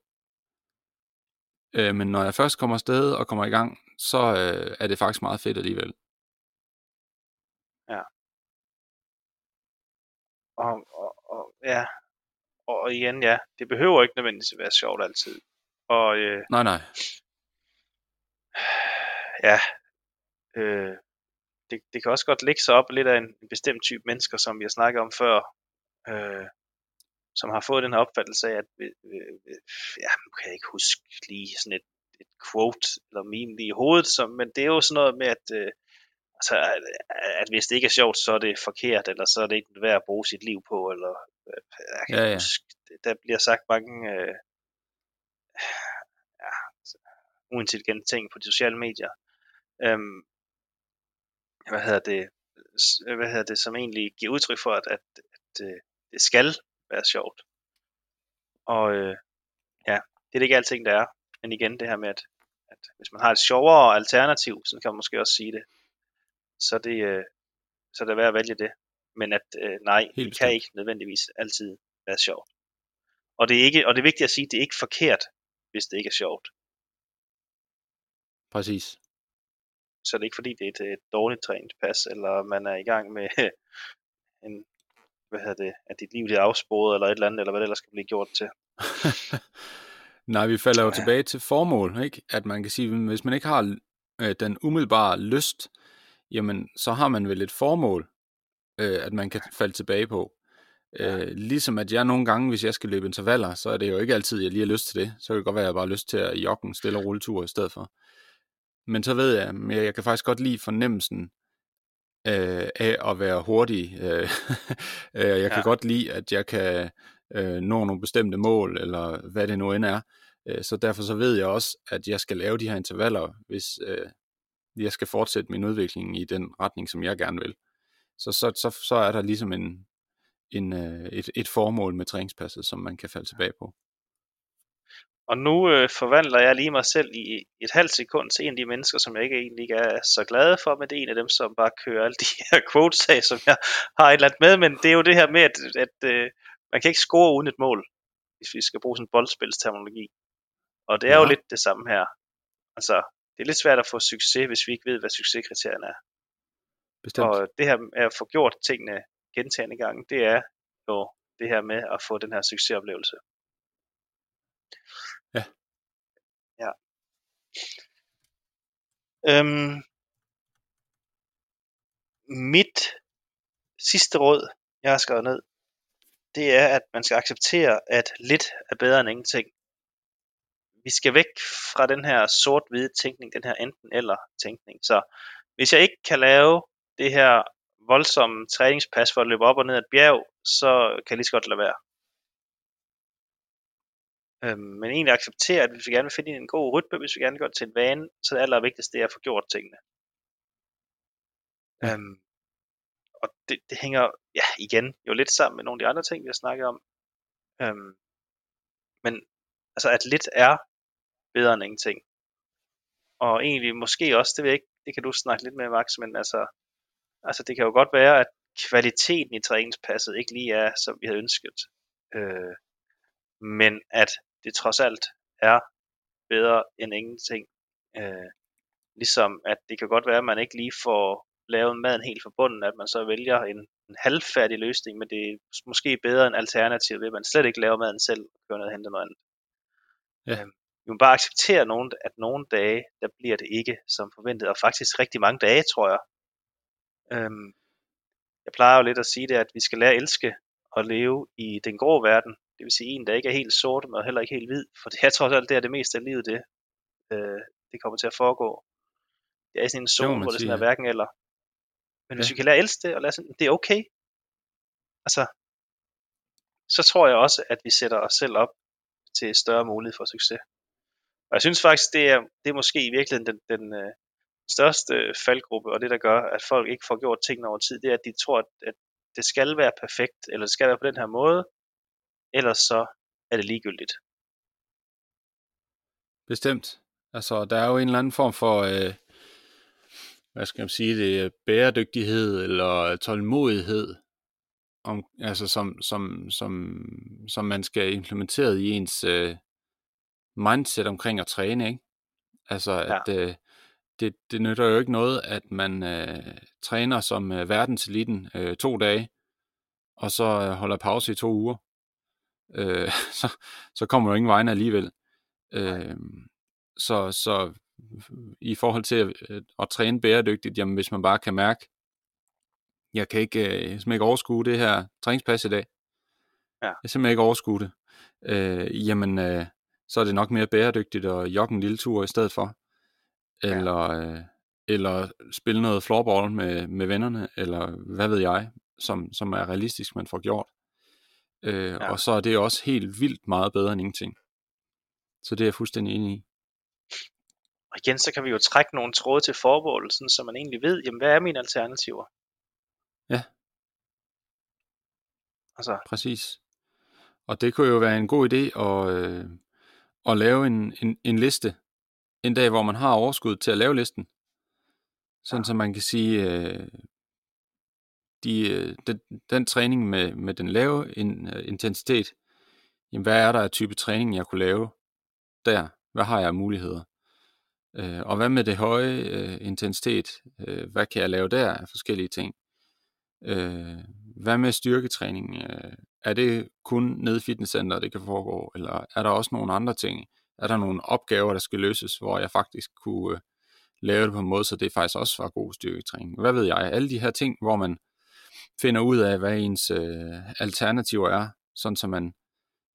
Øh, men når jeg først kommer afsted og kommer i gang, så øh, er det faktisk meget fedt alligevel. Og, og, og, ja. Og, og igen, ja, det behøver ikke nødvendigvis at være sjovt altid. Og øh, Nej, nej. Ja, øh, det, det kan også godt lægge sig op lidt af en, en bestemt type mennesker, som vi har snakket om før, øh, som har fået den her opfattelse af, at øh, øh, ja, nu kan jeg ikke huske lige sådan et, et quote eller meme lige i hovedet, som, men det er jo sådan noget med, at, øh, altså, at, at hvis det ikke er sjovt, så er det forkert, eller så er det ikke værd at bruge sit liv på, eller øh, jeg kan Ja, ja, huske, der bliver sagt mange øh, ja, uintelligente ting på de sociale medier. Øhm, hvad hedder det, s- hvad hedder det, som egentlig giver udtryk for, at, at, at øh, det skal være sjovt. Og øh, ja, det er det ikke alting, der er. Men igen, det her med, at, at hvis man har et sjovere alternativ, så kan man måske også sige det, så det, øh, så er det værd at vælge det. Men at øh, nej, Helt det kan ikke nødvendigvis altid være sjovt. Og det, er ikke, og det er vigtigt at sige, at det er ikke forkert, hvis det ikke er sjovt. Præcis. Så det er ikke fordi, det er et, et dårligt træningspas, eller man er i gang med en, hvad hedder det, at dit liv er afsporet, eller et eller andet, eller hvad det ellers skal blive gjort til. Nej, vi falder jo ja. tilbage til formål, ikke? At man kan sige, hvis man ikke har øh, den umiddelbare lyst, jamen så har man vel et formål, øh, at man kan falde tilbage på. Ja. Øh, ligesom at jeg nogle gange, hvis jeg skal løbe intervaller, så er det jo ikke altid, at jeg lige har lyst til det. Så kan det godt være, at jeg bare har lyst til at jogge en stille og rulletur i stedet for. Men så ved jeg, at jeg kan faktisk godt lide fornemmelsen øh, af at være hurtig. Øh, øh jeg kan ja. godt lide, at jeg kan øh, nå nogle bestemte mål, eller hvad det nu end er. Øh, så derfor så ved jeg også, at jeg skal lave de her intervaller, hvis øh, jeg skal fortsætte min udvikling i den retning, som jeg gerne vil. Så, så, så, så er der ligesom en, en, øh, et, et formål med træningspasset, som man kan falde tilbage på. Og nu øh, forvandler jeg lige mig selv i et halvt sekund til en af de mennesker, som jeg ikke egentlig ikke er så glad for, men det er en af dem, som bare kører alle de her quotes af, som jeg har et eller andet med, men det er jo det her med, at, at øh, man kan ikke score uden et mål, hvis vi skal bruge sådan en boldspilsterminologi. Og det er ja. jo lidt det samme her. Altså, det er lidt svært at få succes, hvis vi ikke ved, hvad succeskriterierne er. Bestemt. Og det her med at få gjort tingene gentagende gange, det er jo det her med at få den her succesoplevelse. Ja. Ja. Øhm, mit sidste råd, jeg har skrevet ned, det er, at man skal acceptere, at lidt er bedre end ingenting. Vi skal væk fra den her sort-hvide tænkning, den her enten-eller tænkning. Så hvis jeg ikke kan lave det her voldsomme træningspas for at løbe op og ned ad et bjerg, så kan jeg lige så godt lade være. Øhm, men egentlig acceptere, at hvis vi gerne vil finde en god rytme, hvis vi gerne vil gøre det til en vane, så det allervigtigste er at få gjort tingene. Ja. Øhm, og det, det hænger ja, igen jo lidt sammen med nogle af de andre ting, vi har snakket om. Øhm, men altså, at lidt er bedre end ingenting. Og egentlig måske også, det ved jeg ikke, det kan du snakke lidt med, Max, men altså, altså det kan jo godt være, at kvaliteten i træningspasset ikke lige er, som vi havde ønsket. Øh, men at det trods alt er bedre end ingenting. Øh, ligesom at det kan godt være, at man ikke lige får lavet maden helt fra bunden, at man så vælger en, en halvfærdig løsning, men det er måske bedre end alternativ ved, at man slet ikke laver maden selv og kører ned og henter noget andet. Ja. Øh, vi må bare acceptere, nogen, at nogle dage, der bliver det ikke som forventet, og faktisk rigtig mange dage, tror jeg. Øhm, jeg plejer jo lidt at sige det, at vi skal lære at elske og leve i den grå verden, det vil sige en, der ikke er helt sort, men heller ikke helt hvid. For det er trods alt det er det meste af livet, det, øh, det kommer til at foregå. Det er sådan en zone, hvor det sådan er hverken eller. Men ja. hvis vi kan lære at elske det, og lære sådan, det er okay. Altså, så tror jeg også, at vi sætter os selv op til større mulighed for succes. Og jeg synes faktisk, det er, det er måske i virkeligheden den, den øh, største faldgruppe, og det der gør, at folk ikke får gjort tingene over tid, det er, at de tror, at, at det skal være perfekt, eller det skal være på den her måde, ellers så er det ligegyldigt. Bestemt. Altså, der er jo en eller anden form for, øh, hvad skal man sige, det bæredygtighed eller tålmodighed, om, altså som, som, som, som man skal implementere i ens øh, mindset omkring at træne, ikke? Altså, ja. at øh, det, det nytter jo ikke noget, at man øh, træner som øh, verdenseliten øh, to dage, og så øh, holder pause i to uger øh, så, så kommer du ingen vegne alligevel. Øh, så, så i forhold til at, at træne bæredygtigt, jamen hvis man bare kan mærke, jeg kan ikke, øh, jeg ikke overskue det her træningspas i dag. Ja. Jeg simpelthen ikke overskue det. Øh, jamen, øh, så er det nok mere bæredygtigt at jogge en lille tur i stedet for. Eller, ja. øh, eller spille noget floorball med, med vennerne, eller hvad ved jeg, som, som er realistisk, man får gjort. Øh, ja. Og så er det også helt vildt meget bedre end ingenting. Så det er jeg fuldstændig enig i. Og igen, så kan vi jo trække nogle tråde til formålet, så man egentlig ved, jamen, hvad er mine alternativer? Ja. Altså. Præcis. Og det kunne jo være en god idé at, øh, at lave en, en, en liste en dag, hvor man har overskud til at lave listen. Sådan ja. så man kan sige, øh, de, øh, den, den træning med, med den lave in, uh, intensitet, jamen, hvad er der af type træning, jeg kunne lave der? Hvad har jeg af muligheder? Øh, og hvad med det høje øh, intensitet? Øh, hvad kan jeg lave der af forskellige ting? Øh, hvad med styrketræning? Øh, er det kun nede i fitnesscenter, det kan foregå? Eller er der også nogle andre ting? Er der nogle opgaver, der skal løses, hvor jeg faktisk kunne øh, lave det på en måde, så det faktisk også var god styrketræning? Hvad ved jeg? Alle de her ting, hvor man finder ud af, hvad ens øh, alternativer er, sådan så man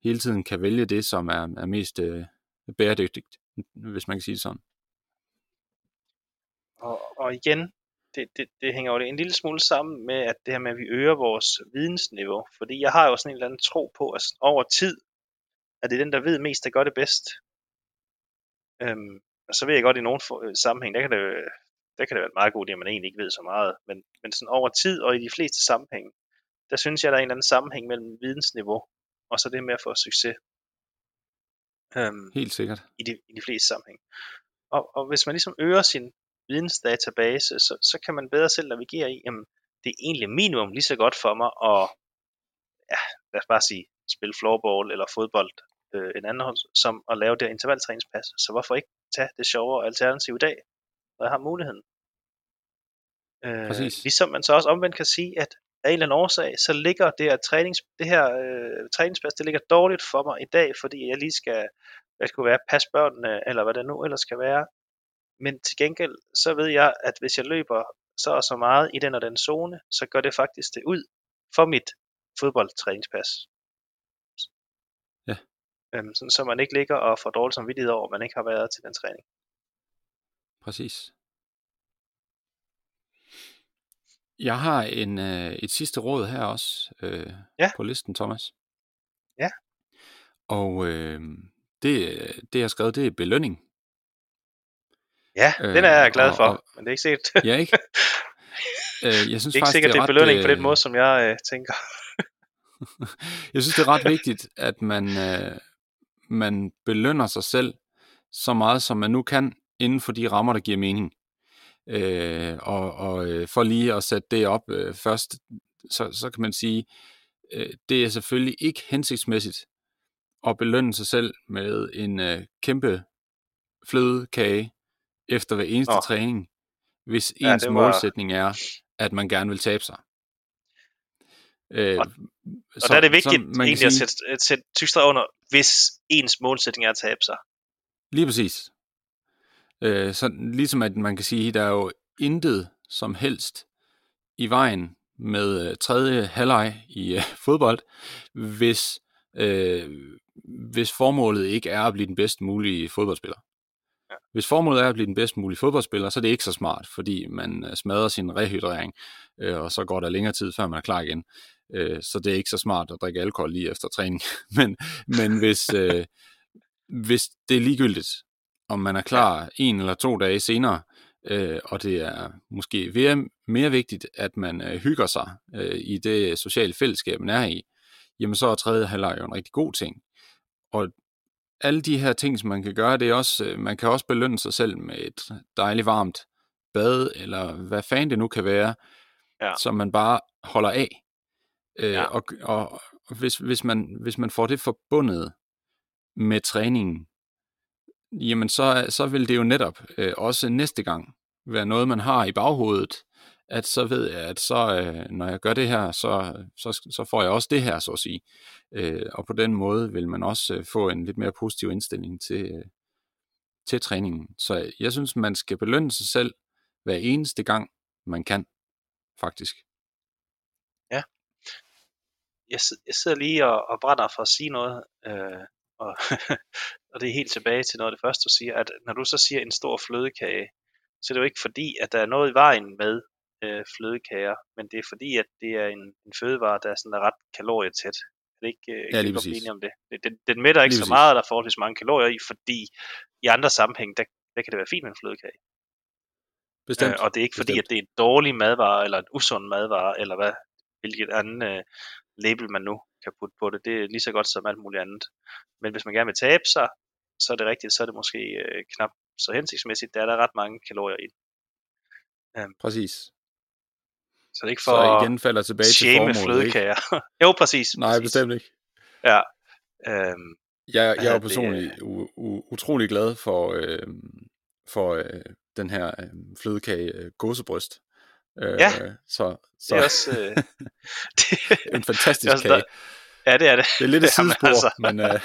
hele tiden kan vælge det, som er, er mest øh, bæredygtigt, hvis man kan sige det sådan. Og, og igen, det, det, det hænger jo en lille smule sammen med, at det her med, at vi øger vores vidensniveau. Fordi jeg har jo sådan en eller anden tro på, at over tid, at det er den, der ved mest, der gør det bedst. Øhm, og så ved jeg godt, at i nogle øh, sammenhæng, der kan, det, øh, der kan det være en meget god idé, at man egentlig ikke ved så meget. Men, men sådan over tid og i de fleste sammenhænge, der synes jeg, der er en eller anden sammenhæng mellem vidensniveau og så det med at få succes. Øhm, Helt sikkert. I de, I de fleste sammenhæng. Og, og hvis man ligesom øger sin vidensdatabase, så, så kan man bedre selv navigere i, jamen, det er egentlig minimum lige så godt for mig at, ja, lad os bare sige, spille floorball eller fodbold øh, en anden hånd, som at lave det intervaltræningspas. Så hvorfor ikke tage det sjovere alternativ i dag, når jeg har muligheden? Øh, ligesom man så også omvendt kan sige, at af en eller anden årsag, så ligger det her, trænings, det her øh, træningspas, det ligger dårligt for mig i dag, fordi jeg lige skal, hvad skulle være, passe børnene, eller hvad det nu ellers skal være. Men til gengæld, så ved jeg, at hvis jeg løber så og så meget i den og den zone, så gør det faktisk det ud for mit fodboldtræningspas. Ja. Øhm, sådan, så man ikke ligger og får dårlig samvittighed over, at man ikke har været til den træning. Præcis. Jeg har en, øh, et sidste råd her også øh, ja. på listen, Thomas. Ja. Og øh, det, det, jeg har skrevet, det er belønning. Ja, øh, den er jeg glad for, og, men det er ikke sikkert. ja, ikke? Øh, jeg synes det er ikke sikkert, det er, det er belønning øh, på den måde, som jeg øh, tænker. jeg synes, det er ret vigtigt, at man, øh, man belønner sig selv så meget, som man nu kan, inden for de rammer, der giver mening. Øh, og og øh, for lige at sætte det op øh, først, så, så kan man sige, øh, det er selvfølgelig ikke hensigtsmæssigt at belønne sig selv med en øh, kæmpe flødekage efter hver eneste Nå. træning, hvis ja, ens var... målsætning er, at man gerne vil tabe sig. Øh, og, så, og der er det vigtigt man egentlig sige, at sætte, at sætte tykstræk under, hvis ens målsætning er at tabe sig. Lige præcis. Øh, så ligesom at man kan sige, der er jo intet som helst i vejen med øh, tredje halvleg i øh, fodbold, hvis, øh, hvis formålet ikke er at blive den bedst mulige fodboldspiller. Ja. Hvis formålet er at blive den bedst mulige fodboldspiller, så er det ikke så smart, fordi man øh, smadrer sin rehydrering, øh, og så går der længere tid, før man er klar igen. Øh, så det er ikke så smart at drikke alkohol lige efter træning. men, men hvis, øh, hvis det er ligegyldigt, om man er klar ja. en eller to dage senere, øh, og det er måske mere vigtigt, at man øh, hygger sig øh, i det sociale fællesskab, man er i, jamen så er tredje halvleg jo en rigtig god ting. Og alle de her ting, som man kan gøre, det er også, øh, man kan også belønne sig selv med et dejligt varmt bad, eller hvad fanden det nu kan være, ja. som man bare holder af. Øh, ja. Og, og hvis, hvis, man, hvis man får det forbundet med træningen, jamen så, så vil det jo netop øh, også næste gang være noget, man har i baghovedet, at så ved jeg, at så, øh, når jeg gør det her, så, så, så får jeg også det her, så at sige. Øh, og på den måde vil man også øh, få en lidt mere positiv indstilling til, øh, til træningen. Så jeg synes, man skal belønne sig selv hver eneste gang, man kan, faktisk. Ja. Jeg, jeg sidder lige og, og brænder for at sige noget, øh, og, og det er helt tilbage til noget af det første, du siger, at når du så siger en stor flødekage, så er det jo ikke fordi, at der er noget i vejen med øh, flødekager, men det er fordi, at det er en, en fødevare, der er sådan ret kalorietæt. Er det ikke, øh, ja, lige præcis. om det? det den, den mætter ikke lige så meget, der er forholdsvis mange kalorier i, fordi i andre sammenhæng, der, der kan det være fint med en flødekage. Bestemt. Øh, og det er ikke fordi, Bestemt. at det er en dårlig madvare, eller en usund madvare, eller hvad, hvilket andet øh, label man nu kan putte på det. Det er lige så godt som alt muligt andet. Men hvis man gerne vil tabe sig, så er det rigtigt, så er det måske øh, knap så hensigtsmæssigt. Der er der ret mange kalorier i. Um, præcis. Så det er ikke for så igen falder tilbage til formålet, flødekager. jo, præcis. Nej, præcis. bestemt ikke. Ja. Øhm, Jeg, jeg er jo det, personligt u- u- utrolig glad for, øh, for øh, den her øh, flødekage øh, gåsebryst. Øh, Ja, så, så det er også... Øh, det, en fantastisk det er også kage. Ja, det er det. Det er lidt et sidespor, altså. men øh,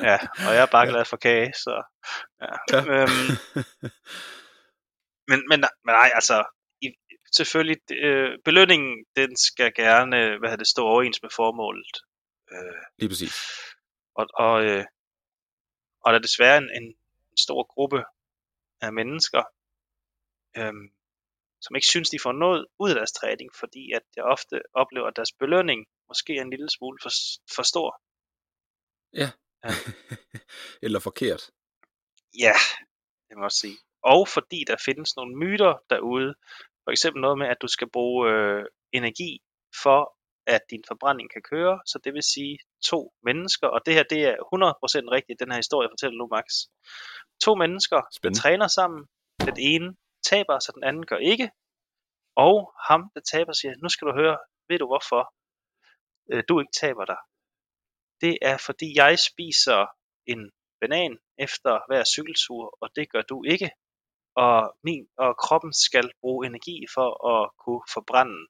Ja, og jeg er bare glad for kage, så... Ja. Ja. Øhm, men, men, men nej, altså... I, selvfølgelig, øh, belønningen, den skal gerne, hvad hedder det, stå overens med formålet. Øh, lige præcis. og, og, øh, og der er desværre en, en stor gruppe af mennesker, øhm, som ikke synes, de får noget ud af deres træning, fordi at jeg ofte oplever, at deres belønning måske er en lille smule for, for stor. Eller forkert. Ja, det må jeg også sige. Og fordi der findes nogle myter derude, for eksempel noget med, at du skal bruge øh, energi for, at din forbrænding kan køre, så det vil sige to mennesker, og det her det er 100% rigtigt, den her historie jeg fortæller nu, Max. To mennesker, Spændende. træner sammen, den ene taber, så den anden gør ikke, og ham, der taber, siger, nu skal du høre, ved du hvorfor øh, du ikke taber dig? Det er fordi jeg spiser en banan efter hver cykeltur, og det gør du ikke. Og, min, og kroppen skal bruge energi for at kunne forbrænde.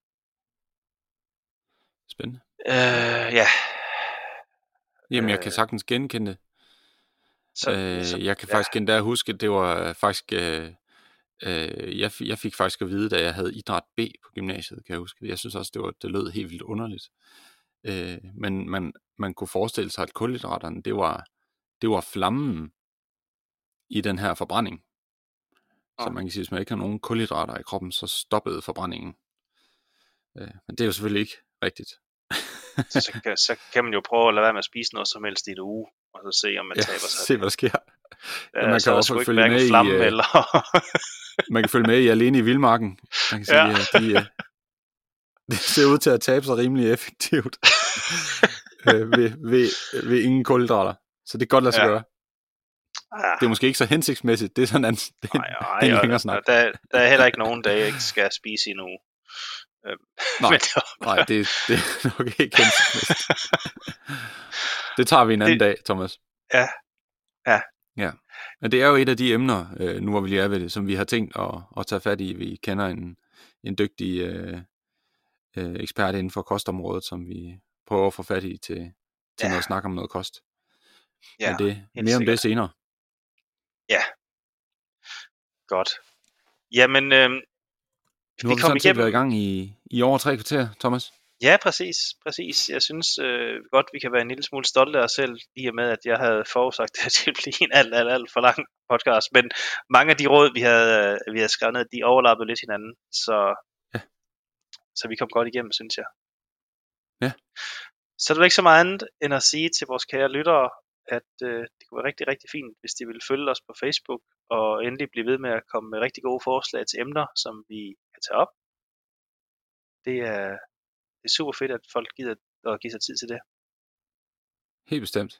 Spændende. Øh, ja. Jamen, jeg kan Øh, sagtens genkende det. Så, Øh, så, jeg kan ja. faktisk endda huske, at det var faktisk... Øh, øh, jeg, jeg fik faktisk at vide, da jeg havde idræt B på gymnasiet, kan jeg huske. Jeg synes også, det, var, det lød helt vildt underligt. Øh, men man, man kunne forestille sig, at kulhydraterne, det var, det var flammen i den her forbrænding. Så man kan sige, at hvis man ikke har nogen kulhydrater i kroppen, så stoppede forbrændingen. Øh, men det er jo selvfølgelig ikke rigtigt. så, kan, så kan man jo prøve at lade være med at spise noget som helst i en uge, og så se, om man Ja, taber sig. se hvad der sker. Ja, man kan også følge med i, flamme øh, eller... Man kan følge med i Alene i Vildmarken. Man kan sige, Ja. at de, øh, det ser ud til at tabe sig rimelig effektivt øh, ved, ved, ved ingen kulhydrater. Så det kan godt lade sig Ja. gøre. ah, Det er måske ikke så hensigtsmæssigt. Det er sådan en, det er nej, er en længere og snak. der, der er heller ikke nogen jeg ikke skal spise i en uge. Øhm, Nej. men det Nej, det, det er nok ikke hensigtsmæssigt. Det tager vi en anden Det- dag, Thomas. Ja. Ja. Ja. Men det er jo et af de emner, øh, nu hvor vi lige er ved det, som vi har tænkt at, at tage fat i. Vi kender en, en dygtig øh, øh, ekspert inden for kostområdet, som vi prøver at få fat i til, til Ja. noget snak om noget kost. ja, Men det, mere om sikkert. det senere. Godt. Jamen, øhm, Nu har vi kom sådan set været i gang i, i over tre kvarter, Thomas. Ja, præcis. præcis. Jeg synes øh, godt, vi kan være en lille smule stolte af os selv, i og med, at jeg havde forudsagt, at det ville blive en alt, alt, alt for lang podcast. Men mange af de råd, vi havde, øh, vi havde skrevet ned, de overlappede lidt hinanden. Så, Ja. Så vi kom godt igennem, synes jeg. Ja. Så er der ikke så meget andet, end at sige til vores kære lyttere, at øh, det kunne være rigtig, rigtig fint, hvis de ville følge os på Facebook, og endelig blive ved med at komme med rigtig gode forslag til emner, som vi kan tage op. Det er, det er super fedt, at folk gider at give sig tid til det. Helt bestemt.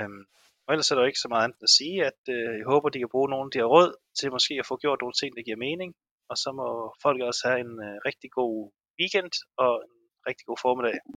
Øhm, og ellers er der jo ikke så meget andet at sige, at øh, jeg håber, de kan bruge nogle af de her råd til måske at få gjort nogle ting, der giver mening. Og så må folk også have en øh, rigtig god weekend og en rigtig god formiddag.